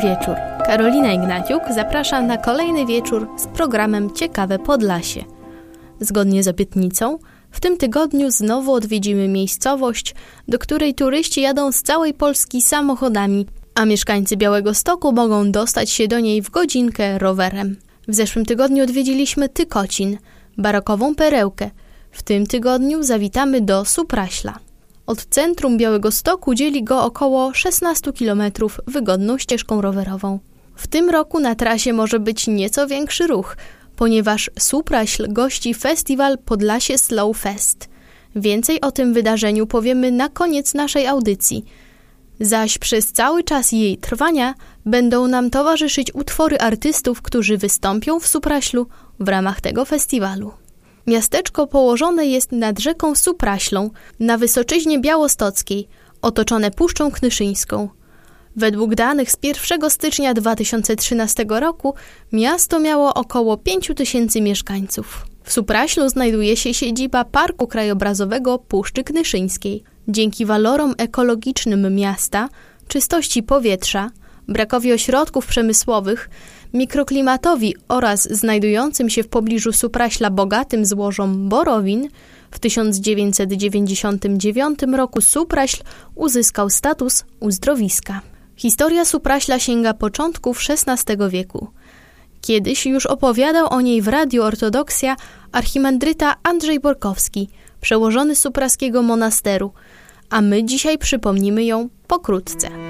Wieczór. Karolina Ignaciuk zapraszam na kolejny wieczór z programem Ciekawe Podlasie. Zgodnie z obietnicą, w tym tygodniu znowu odwiedzimy miejscowość, do której turyści jadą z całej Polski samochodami, a mieszkańcy Białego Stoku mogą dostać się do niej w godzinkę rowerem. W zeszłym tygodniu odwiedziliśmy Tykocin, barokową perełkę. W tym tygodniu zawitamy do Supraśla. Od centrum Białego Stoku dzieli go około 16 km wygodną ścieżką rowerową. W tym roku na trasie może być nieco większy ruch, ponieważ Supraśl gości festiwal Podlasie Slow Fest. Więcej o tym wydarzeniu powiemy na koniec naszej audycji. Zaś przez cały czas jej trwania będą nam towarzyszyć utwory artystów, którzy wystąpią w Supraślu w ramach tego festiwalu. Miasteczko położone jest nad rzeką Supraślą na Wysoczyźnie Białostockiej, otoczone Puszczą Knyszyńską. Według danych z 1 stycznia 2013 roku miasto miało około 5 tysięcy mieszkańców. W Supraślu znajduje się siedziba Parku Krajobrazowego Puszczy Knyszyńskiej. Dzięki walorom ekologicznym miasta, czystości powietrza, brakowi ośrodków przemysłowych, mikroklimatowi oraz znajdującym się w pobliżu Supraśla bogatym złożom borowin, w 1999 roku Supraśl uzyskał status uzdrowiska. Historia Supraśla sięga początków XVI wieku. Kiedyś już opowiadał o niej w Radiu Ortodoksja archimandryta Andrzej Borkowski, przełożony supraskiego monasteru, a my dzisiaj przypomnimy ją pokrótce.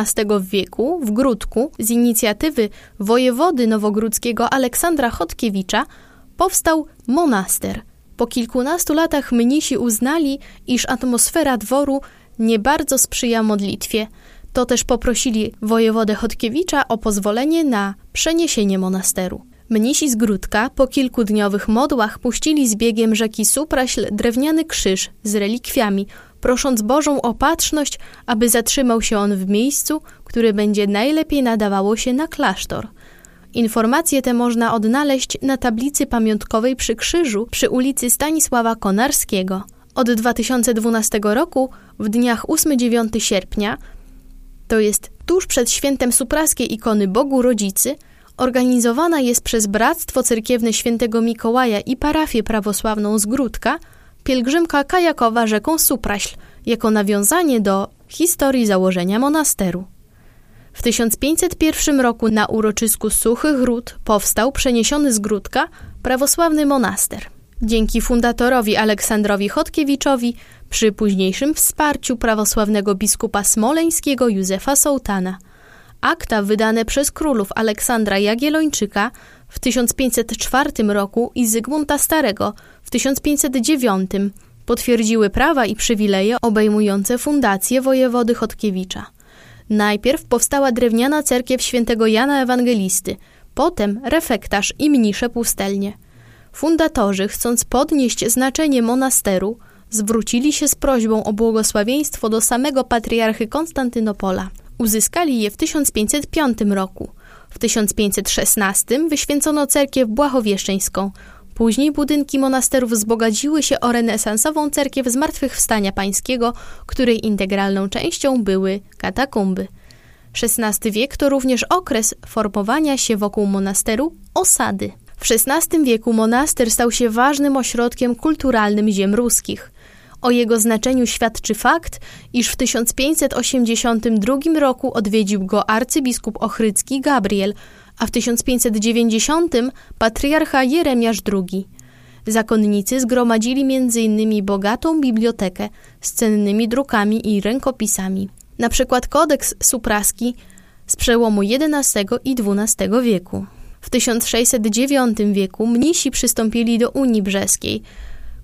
XV wieku w Gródku z inicjatywy wojewody nowogródzkiego Aleksandra Chodkiewicza powstał monaster. Po kilkunastu latach mnisi uznali, iż atmosfera dworu nie bardzo sprzyja modlitwie. To też poprosili wojewodę Chodkiewicza o pozwolenie na przeniesienie monasteru. Mnisi z Gródka po kilkudniowych modłach puścili z biegiem rzeki Supraśl drewniany krzyż z relikwiami, prosząc Bożą opatrzność, aby zatrzymał się on w miejscu, które będzie najlepiej nadawało się na klasztor. Informacje te można odnaleźć na tablicy pamiątkowej przy krzyżu przy ulicy Stanisława Konarskiego. Od 2012 roku, w dniach 8-9 sierpnia, to jest tuż przed świętem supraskiej ikony Bogu Rodzicy, organizowana jest przez Bractwo Cerkiewne Świętego Mikołaja i parafię prawosławną z pielgrzymka kajakowa rzeką Supraśl jako nawiązanie do historii założenia monasteru. W 1501 roku na uroczysku Suchych Ród powstał przeniesiony z Gródka prawosławny monaster. Dzięki fundatorowi Aleksandrowi Chodkiewiczowi przy późniejszym wsparciu prawosławnego biskupa smoleńskiego Józefa Sołtana. Akta wydane przez królów Aleksandra Jagiellończyka w 1504 roku i Zygmunta Starego w 1509 potwierdziły prawa i przywileje obejmujące fundację wojewody Chodkiewicza. Najpierw powstała drewniana cerkiew świętego Jana Ewangelisty, potem refektarz i mnisze pustelnie. Fundatorzy, chcąc podnieść znaczenie monasteru, zwrócili się z prośbą o błogosławieństwo do samego patriarchy Konstantynopola. Uzyskali je w 1505 roku. W 1516 wyświęcono cerkiew błahowieszczeńską. Później budynki monasterów wzbogaciły się o renesansową cerkiew Zmartwychwstania Pańskiego, której integralną częścią były katakumby. XVI wiek to również okres formowania się wokół monasteru osady. W XVI wieku monaster stał się ważnym ośrodkiem kulturalnym ziem ruskich – o jego znaczeniu świadczy fakt, iż w 1582 roku odwiedził go arcybiskup ochrycki Gabriel, a w 1590 patriarcha Jeremiasz II. Zakonnicy zgromadzili m.in. bogatą bibliotekę z cennymi drukami i rękopisami. Na przykład kodeks supraski z przełomu XI i XII wieku. W 1609 wieku mnisi przystąpili do Unii Brzeskiej –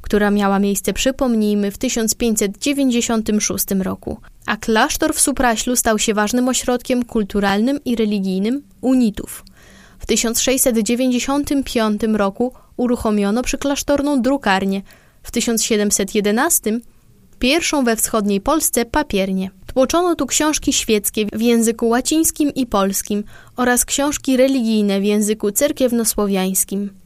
która miała miejsce, przypomnijmy, w 1596 roku, a klasztor w Supraślu stał się ważnym ośrodkiem kulturalnym i religijnym unitów. W 1695 roku uruchomiono przyklasztorną drukarnię, w 1711 pierwszą we wschodniej Polsce papiernię. Tłoczono tu książki świeckie w języku łacińskim i polskim oraz książki religijne w języku cerkiewnosłowiańskim.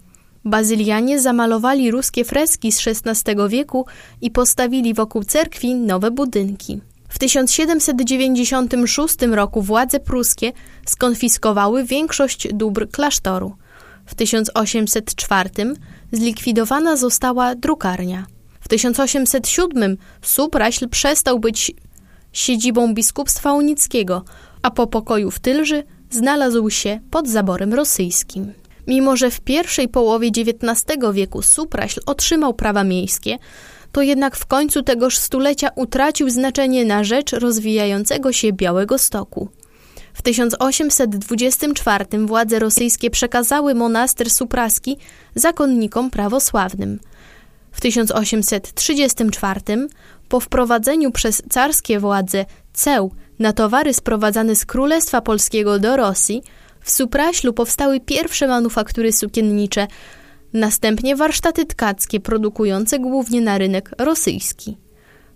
Bazylianie zamalowali ruskie freski z XVI wieku i postawili wokół cerkwi nowe budynki. W 1796 roku władze pruskie skonfiskowały większość dóbr klasztoru. W 1804 zlikwidowana została drukarnia. W 1807 Supraśl przestał być siedzibą biskupstwa unickiego, a po pokoju w Tylży znalazł się pod zaborem rosyjskim. Mimo, że w pierwszej połowie XIX wieku Supraśl otrzymał prawa miejskie, to jednak w końcu tegoż stulecia utracił znaczenie na rzecz rozwijającego się Białego Stoku. W 1824 władze rosyjskie przekazały monaster supraski zakonnikom prawosławnym. W 1834 po wprowadzeniu przez carskie władze ceł na towary sprowadzane z Królestwa Polskiego do Rosji, w Supraślu powstały pierwsze manufaktury sukiennicze, następnie warsztaty tkackie produkujące głównie na rynek rosyjski.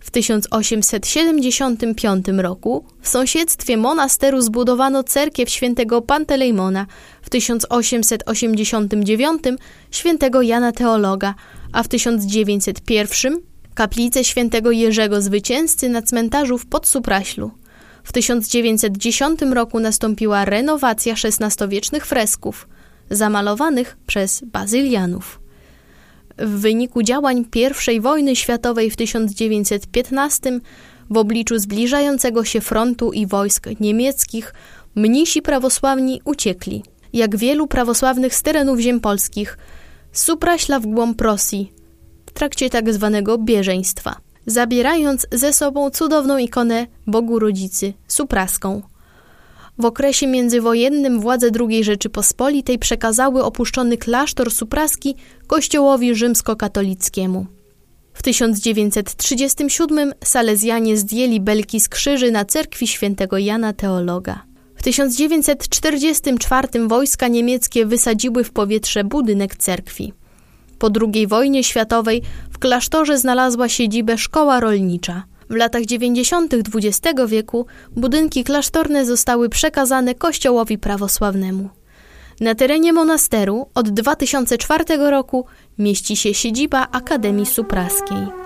W 1875 roku w sąsiedztwie monasteru zbudowano cerkiew świętego Pantelejmona, w 1889 świętego Jana Teologa, a w 1901 kaplicę świętego Jerzego Zwycięzcy na cmentarzu w Podsupraślu. W 1910 roku nastąpiła renowacja XVI-wiecznych fresków, zamalowanych przez bazylianów. W wyniku działań I wojny światowej w 1915 w obliczu zbliżającego się frontu i wojsk niemieckich mnisi prawosławni uciekli. Jak wielu prawosławnych z terenów ziem polskich, supraśla w głąb Rosji w trakcie tak zwanego bieżeństwa, zabierając ze sobą cudowną ikonę Bogu Rodzicy, supraską. W okresie międzywojennym władze II Rzeczypospolitej przekazały opuszczony klasztor supraski kościołowi rzymskokatolickiemu. W 1937 Salezjanie zdjęli belki z krzyży na cerkwi świętego Jana Teologa. W 1944 wojska niemieckie wysadziły w powietrze budynek cerkwi. Po II wojnie światowej w klasztorze znalazła siedzibę szkoła rolnicza. W latach 90. XX wieku budynki klasztorne zostały przekazane Kościołowi prawosławnemu. Na terenie monasteru od 2004 roku mieści się siedziba Akademii Supraskiej.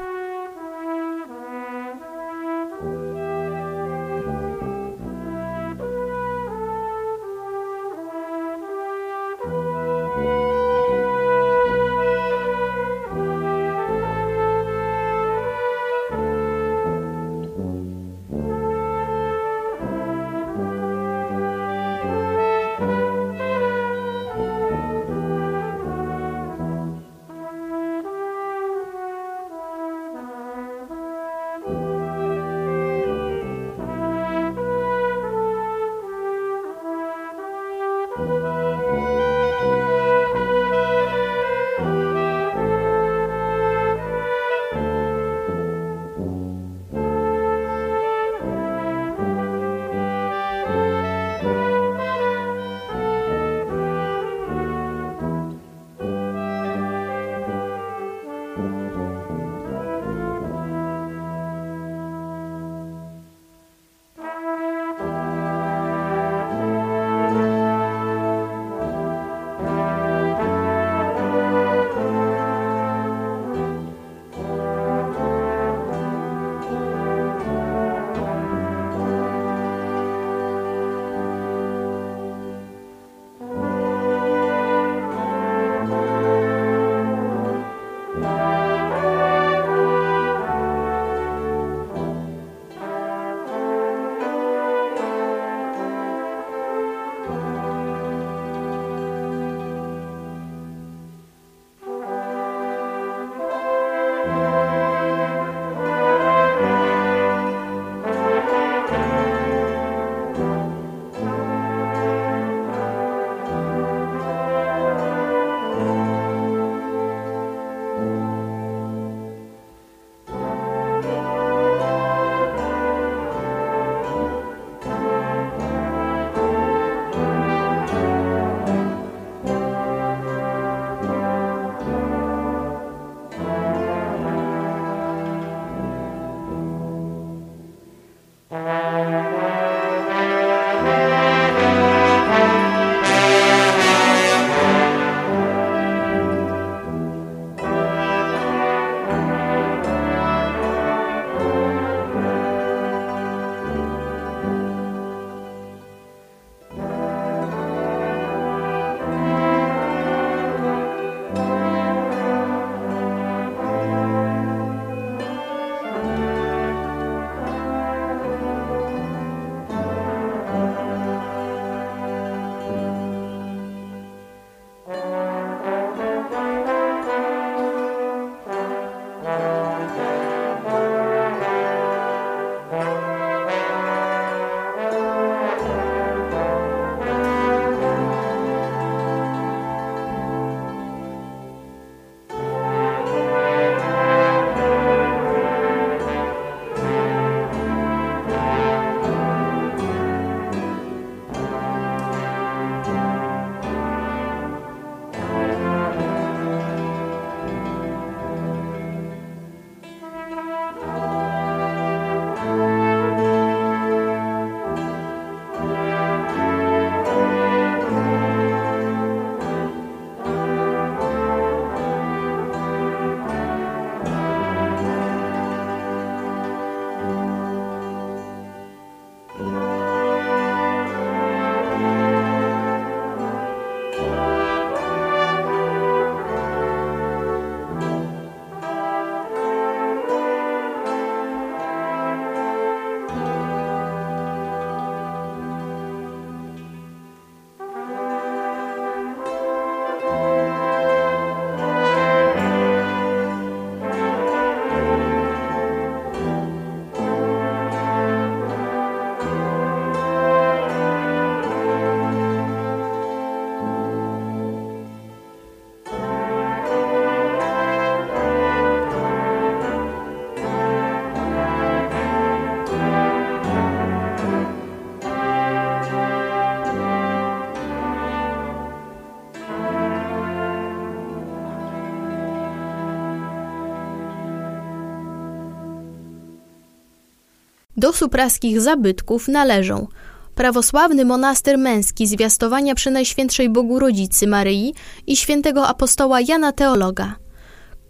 Do supraskich zabytków należą. Prawosławny monaster męski zwiastowania Przenajświętszej Bogu Rodzicy Maryi i świętego apostoła Jana Teologa,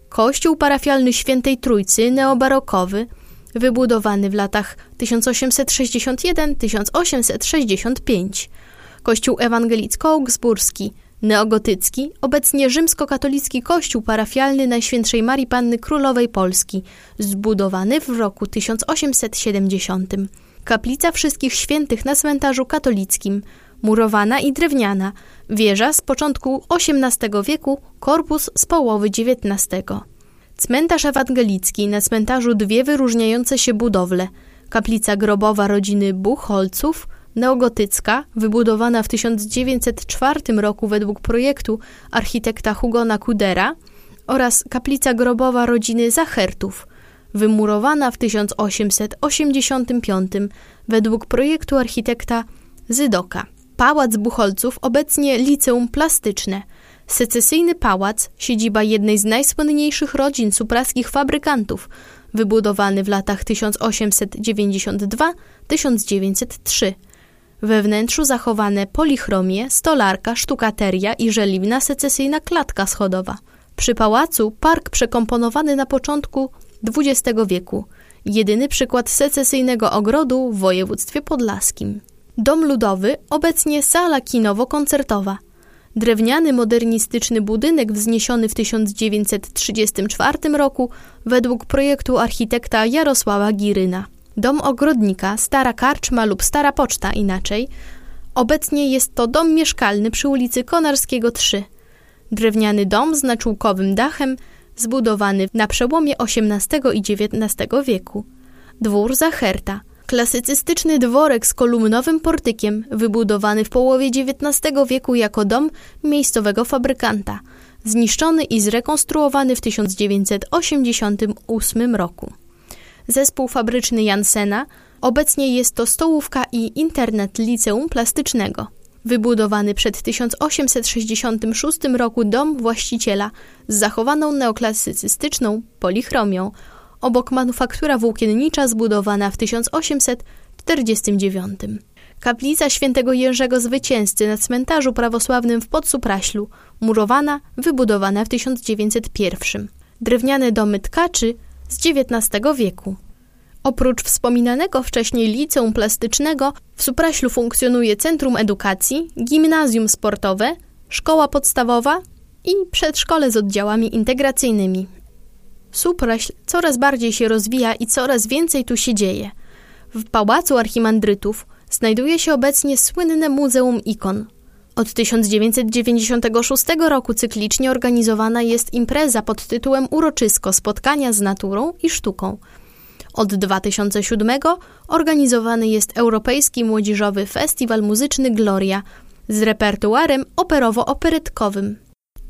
kościół parafialny Świętej Trójcy neobarokowy, wybudowany w latach 1861-1865, kościół ewangelicko-augsburski, neogotycki, obecnie rzymskokatolicki kościół parafialny Najświętszej Marii Panny Królowej Polski, zbudowany w roku 1870. Kaplica Wszystkich Świętych na cmentarzu katolickim, murowana i drewniana, wieża z początku XVIII wieku, korpus z połowy XIX. Cmentarz ewangelicki na cmentarzu dwie wyróżniające się budowle. Kaplica grobowa rodziny Buchholców, neogotycka, wybudowana w 1904 roku według projektu architekta Hugona Kudera oraz kaplica grobowa rodziny Zachertów, wymurowana w 1885 według projektu architekta Zydoka. Pałac Buchholców, obecnie liceum plastyczne. Secesyjny pałac, siedziba jednej z najsłynniejszych rodzin supraskich fabrykantów, wybudowany w latach 1892-1903. We wnętrzu zachowane polichromie, stolarka, sztukateria i żeliwna secesyjna klatka schodowa. Przy pałacu park przekomponowany na początku XX wieku. Jedyny przykład secesyjnego ogrodu w województwie podlaskim. Dom ludowy, obecnie sala kinowo-koncertowa. Drewniany, modernistyczny budynek wzniesiony w 1934 roku według projektu architekta Jarosława Giryna. Dom ogrodnika, stara karczma lub stara poczta inaczej. Obecnie jest to dom mieszkalny przy ulicy Konarskiego 3. Drewniany dom z naczółkowym dachem, zbudowany na przełomie XVIII i XIX wieku. Dwór Zacherta, klasycystyczny dworek z kolumnowym portykiem, wybudowany w połowie XIX wieku jako dom miejscowego fabrykanta, zniszczony i zrekonstruowany w 1988 roku. Zespół fabryczny Jansena, obecnie jest to stołówka i internet liceum plastycznego. Wybudowany przed 1866 roku dom właściciela z zachowaną neoklasycystyczną polichromią, obok manufaktura włókiennicza zbudowana w 1849. Kaplica świętego Jerzego Zwycięzcy na cmentarzu prawosławnym w Podsupraślu, murowana, wybudowana w 1901. Drewniane domy tkaczy z XIX wieku. Oprócz wspominanego wcześniej liceum plastycznego, w Supraślu funkcjonuje Centrum Edukacji, Gimnazjum Sportowe, Szkoła Podstawowa i przedszkole z oddziałami integracyjnymi. Supraśl coraz bardziej się rozwija i coraz więcej tu się dzieje. W Pałacu Archimandrytów znajduje się obecnie słynne Muzeum Ikon. Od 1996 roku cyklicznie organizowana jest impreza pod tytułem Uroczysko Spotkania z naturą i sztuką – od 2007 organizowany jest Europejski Młodzieżowy Festiwal Muzyczny Gloria z repertuarem operowo-operetkowym.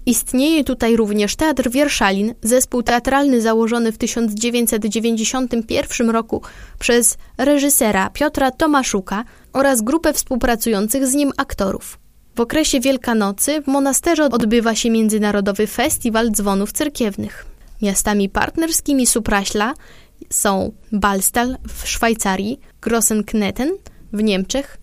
Istnieje tutaj również Teatr Wierszalin, zespół teatralny założony w 1991 roku przez reżysera Piotra Tomaszuka oraz grupę współpracujących z nim aktorów. W okresie Wielkanocy w monasterze odbywa się Międzynarodowy Festiwal Dzwonów Cerkiewnych. Miastami partnerskimi Supraśla są Balstal w Szwajcarii, Grossenkneten w Niemczech,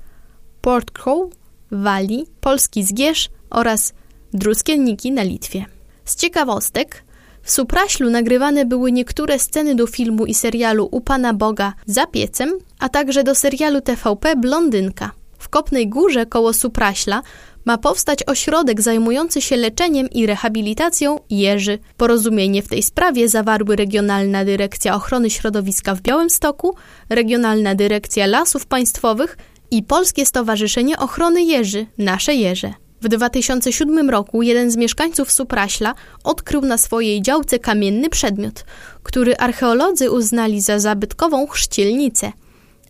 Portkow w Walii, Polski Zgierz oraz Druskienniki na Litwie. Z ciekawostek, w Supraślu nagrywane były niektóre sceny do filmu i serialu U Pana Boga za piecem, a także do serialu TVP Blondynka. Kopnej Górze koło Supraśla ma powstać ośrodek zajmujący się leczeniem i rehabilitacją jeży. Porozumienie w tej sprawie zawarły Regionalna Dyrekcja Ochrony Środowiska w Białymstoku, Regionalna Dyrekcja Lasów Państwowych i Polskie Stowarzyszenie Ochrony Jeży, Nasze Jeże. W 2007 roku jeden z mieszkańców Supraśla odkrył na swojej działce kamienny przedmiot, który archeolodzy uznali za zabytkową chrzcielnicę –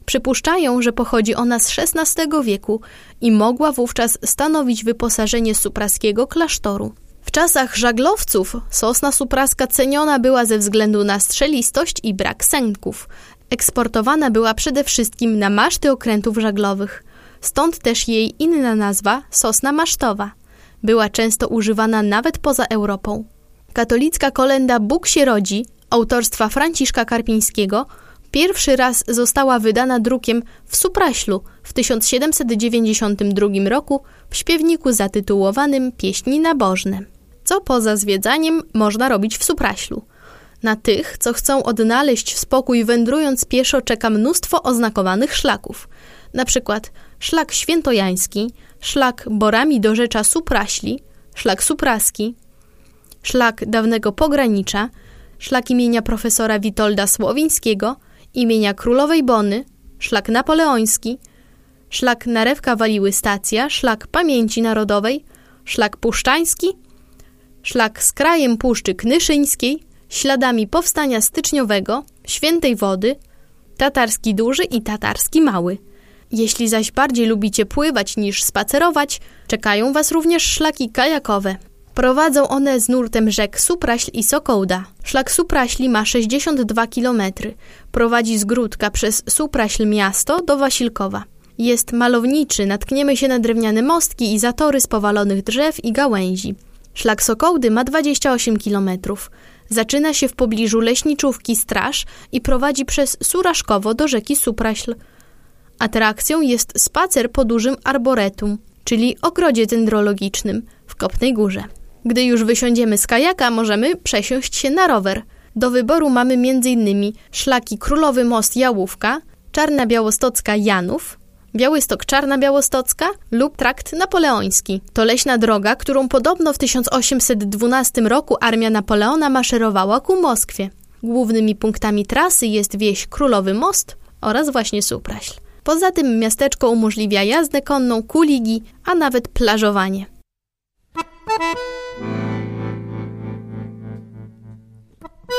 Przypuszczają, że pochodzi ona z XVI wieku i mogła wówczas stanowić wyposażenie supraskiego klasztoru. W czasach żaglowców sosna supraska ceniona była ze względu na strzelistość i brak sęków. Eksportowana była przede wszystkim na maszty okrętów żaglowych. Stąd też jej inna nazwa sosna masztowa. Była często używana nawet poza Europą. Katolicka kolenda Bóg się rodzi, autorstwa Franciszka Karpińskiego – pierwszy raz została wydana drukiem w Supraślu w 1792 roku w śpiewniku zatytułowanym Pieśni nabożne. Co poza zwiedzaniem można robić w Supraślu? Na tych, co chcą odnaleźć spokój wędrując pieszo, czeka mnóstwo oznakowanych szlaków. Na przykład szlak świętojański, szlak Borami do Rzecza Supraśli, szlak Supraski, szlak dawnego pogranicza, szlak imienia profesora Witolda Słowińskiego, imienia królowej Bony, szlak napoleoński, szlak Narewka Waliły Stacja, szlak Pamięci Narodowej, szlak Puszczański, szlak z krajem Puszczy Knyszyńskiej, śladami powstania styczniowego, świętej wody, tatarski duży i tatarski mały. Jeśli zaś bardziej lubicie pływać niż spacerować, czekają Was również szlaki kajakowe. Prowadzą one z nurtem rzek Supraśl i Sokołda. Szlak Supraśli ma 62 km. Prowadzi z Gródka przez Supraśl miasto do Wasilkowa. Jest malowniczy, natkniemy się na drewniane mostki i zatory z powalonych drzew i gałęzi. Szlak Sokołdy ma 28 km. Zaczyna się w pobliżu leśniczówki Straż i prowadzi przez Suraszkowo do rzeki Supraśl. Atrakcją jest spacer po dużym arboretum, czyli ogrodzie dendrologicznym w Kopnej Górze. Gdy już wysiądziemy z kajaka, możemy przesiąść się na rower. Do wyboru mamy m.in. szlaki Królowy Most Jałówka, Czarna Białostocka Janów, Białystok Czarna Białostocka lub trakt napoleoński. To leśna droga, którą podobno w 1812 roku armia Napoleona maszerowała ku Moskwie. Głównymi punktami trasy jest wieś Królowy Most oraz właśnie Supraśl. Poza tym miasteczko umożliwia jazdę konną, kuligi, a nawet plażowanie.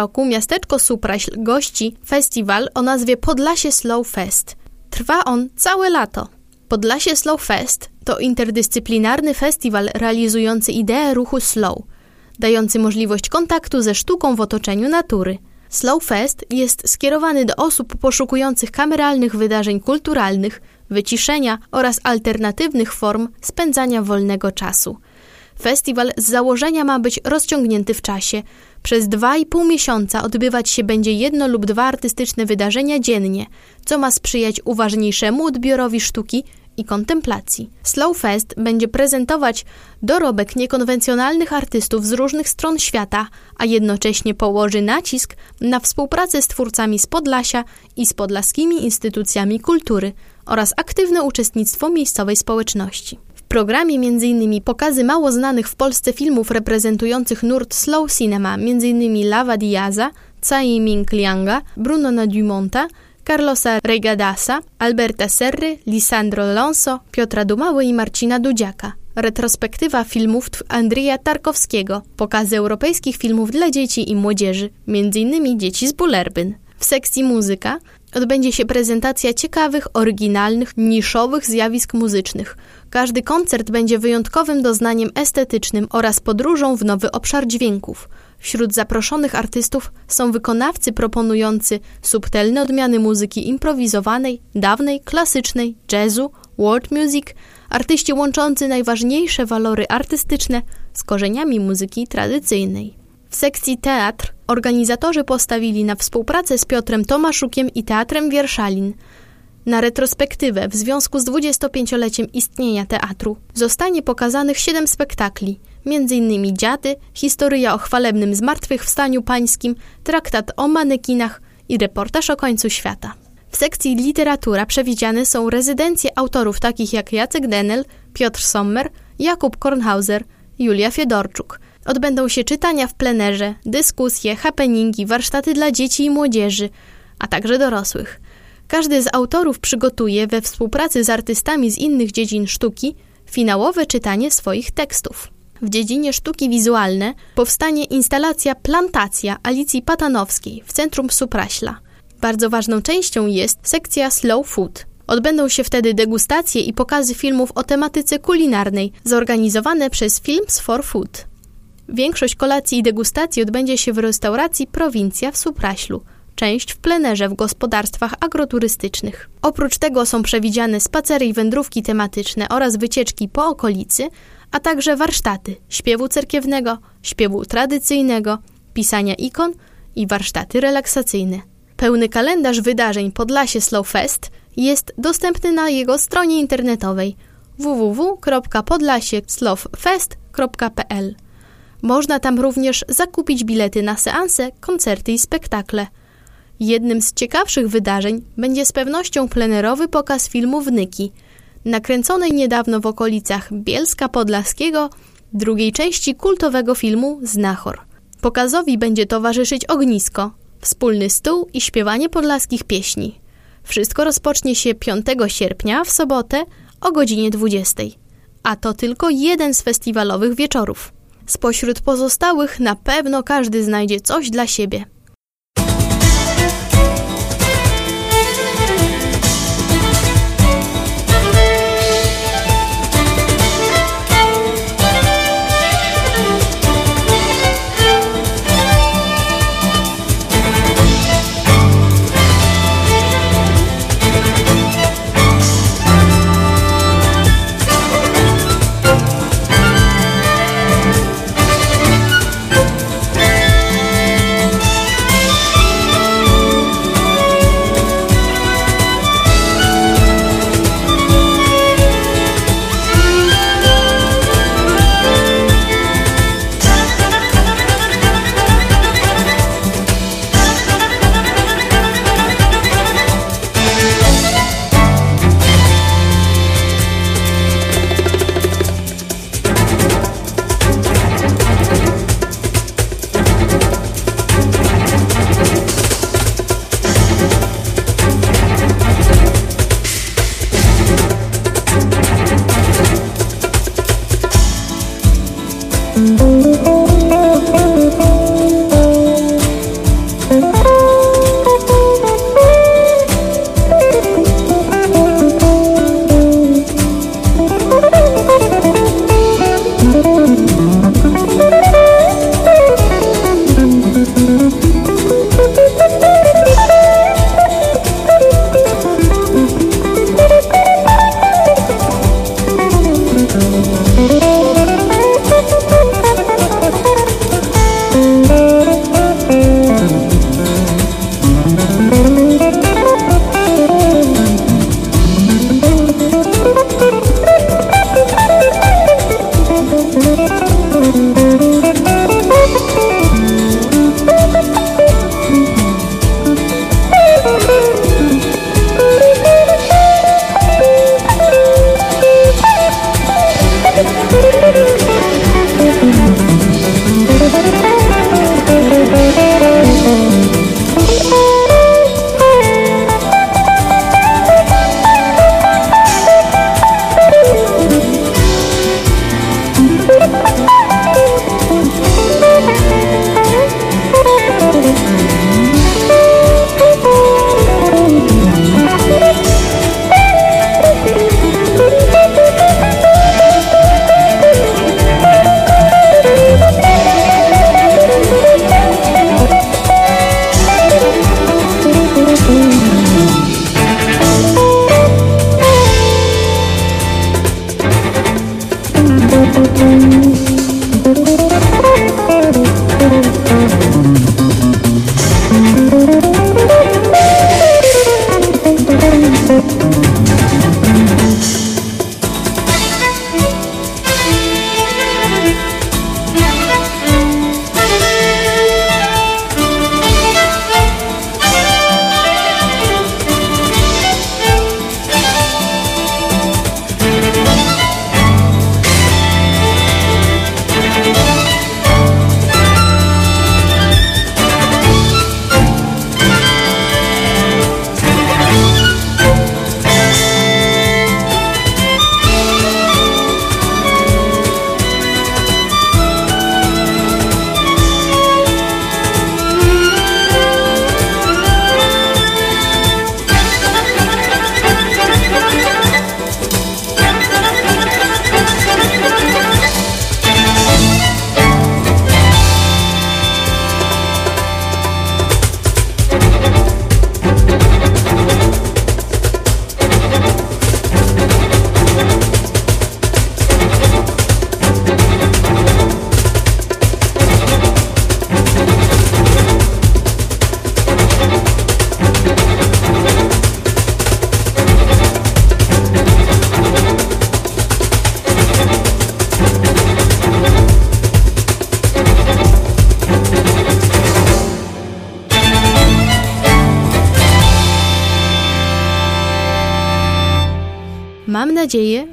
roku miasteczko Supraśl gości festiwal o nazwie Podlasie Slow Fest. Trwa on całe lato. Podlasie Slow Fest to interdyscyplinarny festiwal realizujący ideę ruchu slow, dający możliwość kontaktu ze sztuką w otoczeniu natury. Slow Fest jest skierowany do osób poszukujących kameralnych wydarzeń kulturalnych, wyciszenia oraz alternatywnych form spędzania wolnego czasu. Festiwal z założenia ma być rozciągnięty w czasie. Przez dwa i pół miesiąca odbywać się będzie jedno lub dwa artystyczne wydarzenia dziennie, co ma sprzyjać uważniejszemu odbiorowi sztuki i kontemplacji. Slow Fest będzie prezentować dorobek niekonwencjonalnych artystów z różnych stron świata, a jednocześnie położy nacisk na współpracę z twórcami z Podlasia i z podlaskimi instytucjami kultury oraz aktywne uczestnictwo miejscowej społeczności. Programie m.in. pokazy mało znanych w Polsce filmów reprezentujących nurt slow cinema, m.in. Lava Diaza, Tsai Ming Lianga, Bruno Nadumonta, Carlosa Regadasa, Alberta Serry, Lisandro Alonso, Piotra Dumały i Marcina Dudziaka. Retrospektywa filmów Andrija Tarkowskiego, pokazy europejskich filmów dla dzieci i młodzieży, m.in. dzieci z Bullerbyn. W sekcji muzyka odbędzie się prezentacja ciekawych, oryginalnych, niszowych zjawisk muzycznych. Każdy koncert będzie wyjątkowym doznaniem estetycznym oraz podróżą w nowy obszar dźwięków. Wśród zaproszonych artystów są wykonawcy proponujący subtelne odmiany muzyki improwizowanej, dawnej, klasycznej, jazzu, world music, artyści łączący najważniejsze walory artystyczne z korzeniami muzyki tradycyjnej. W sekcji teatr organizatorzy postawili na współpracę z Piotrem Tomaszukiem i Teatrem Wierszalin. Na retrospektywę w związku z 25-leciem istnienia teatru zostanie pokazanych siedem spektakli, m.in. Dziady, historia o chwalebnym zmartwychwstaniu pańskim, traktat o manekinach i reportaż o końcu świata. W sekcji literatura przewidziane są rezydencje autorów takich jak Jacek Denel, Piotr Sommer, Jakub Kornhauser, Julia Fiedorczuk – Odbędą się czytania w plenerze, dyskusje, happeningi, warsztaty dla dzieci i młodzieży, a także dorosłych. Każdy z autorów przygotuje we współpracy z artystami z innych dziedzin sztuki finałowe czytanie swoich tekstów. W dziedzinie sztuki wizualne powstanie instalacja Plantacja Alicji Patanowskiej w centrum Supraśla. Bardzo ważną częścią jest sekcja Slow Food. Odbędą się wtedy degustacje i pokazy filmów o tematyce kulinarnej zorganizowane przez Films for Food. Większość kolacji i degustacji odbędzie się w restauracji Prowincja w Supraślu, część w plenerze w gospodarstwach agroturystycznych. Oprócz tego są przewidziane spacery i wędrówki tematyczne oraz wycieczki po okolicy, a także warsztaty śpiewu cerkiewnego, śpiewu tradycyjnego, pisania ikon i warsztaty relaksacyjne. Pełny kalendarz wydarzeń Podlasie Slow Fest jest dostępny na jego stronie internetowej www.podlasieslowfest.pl. Można tam również zakupić bilety na seanse, koncerty i spektakle. Jednym z ciekawszych wydarzeń będzie z pewnością plenerowy pokaz filmu Wnyki, nakręconej niedawno w okolicach Bielska Podlaskiego, drugiej części kultowego filmu Znachor. Pokazowi będzie towarzyszyć ognisko, wspólny stół i śpiewanie podlaskich pieśni. Wszystko rozpocznie się 5 sierpnia w sobotę o godzinie 20. A to tylko jeden z festiwalowych wieczorów. Spośród pozostałych na pewno każdy znajdzie coś dla siebie.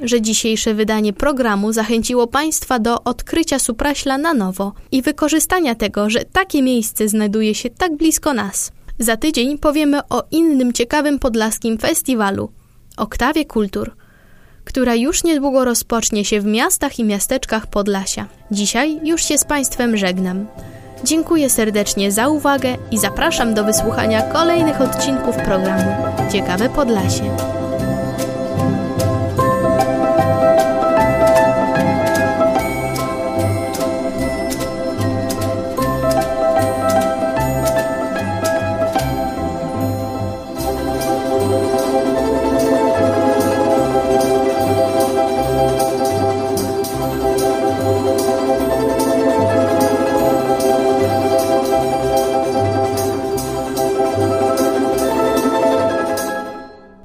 Że dzisiejsze wydanie programu zachęciło Państwa do odkrycia Supraśla na nowo i wykorzystania tego, że takie miejsce znajduje się tak blisko nas. Za tydzień powiemy o innym ciekawym podlaskim festiwalu Oktawie Kultur, która już niedługo rozpocznie się w miastach i miasteczkach Podlasia. Dzisiaj już się z Państwem żegnam. Dziękuję serdecznie za uwagę i zapraszam do wysłuchania kolejnych odcinków programu Ciekawe Podlasie.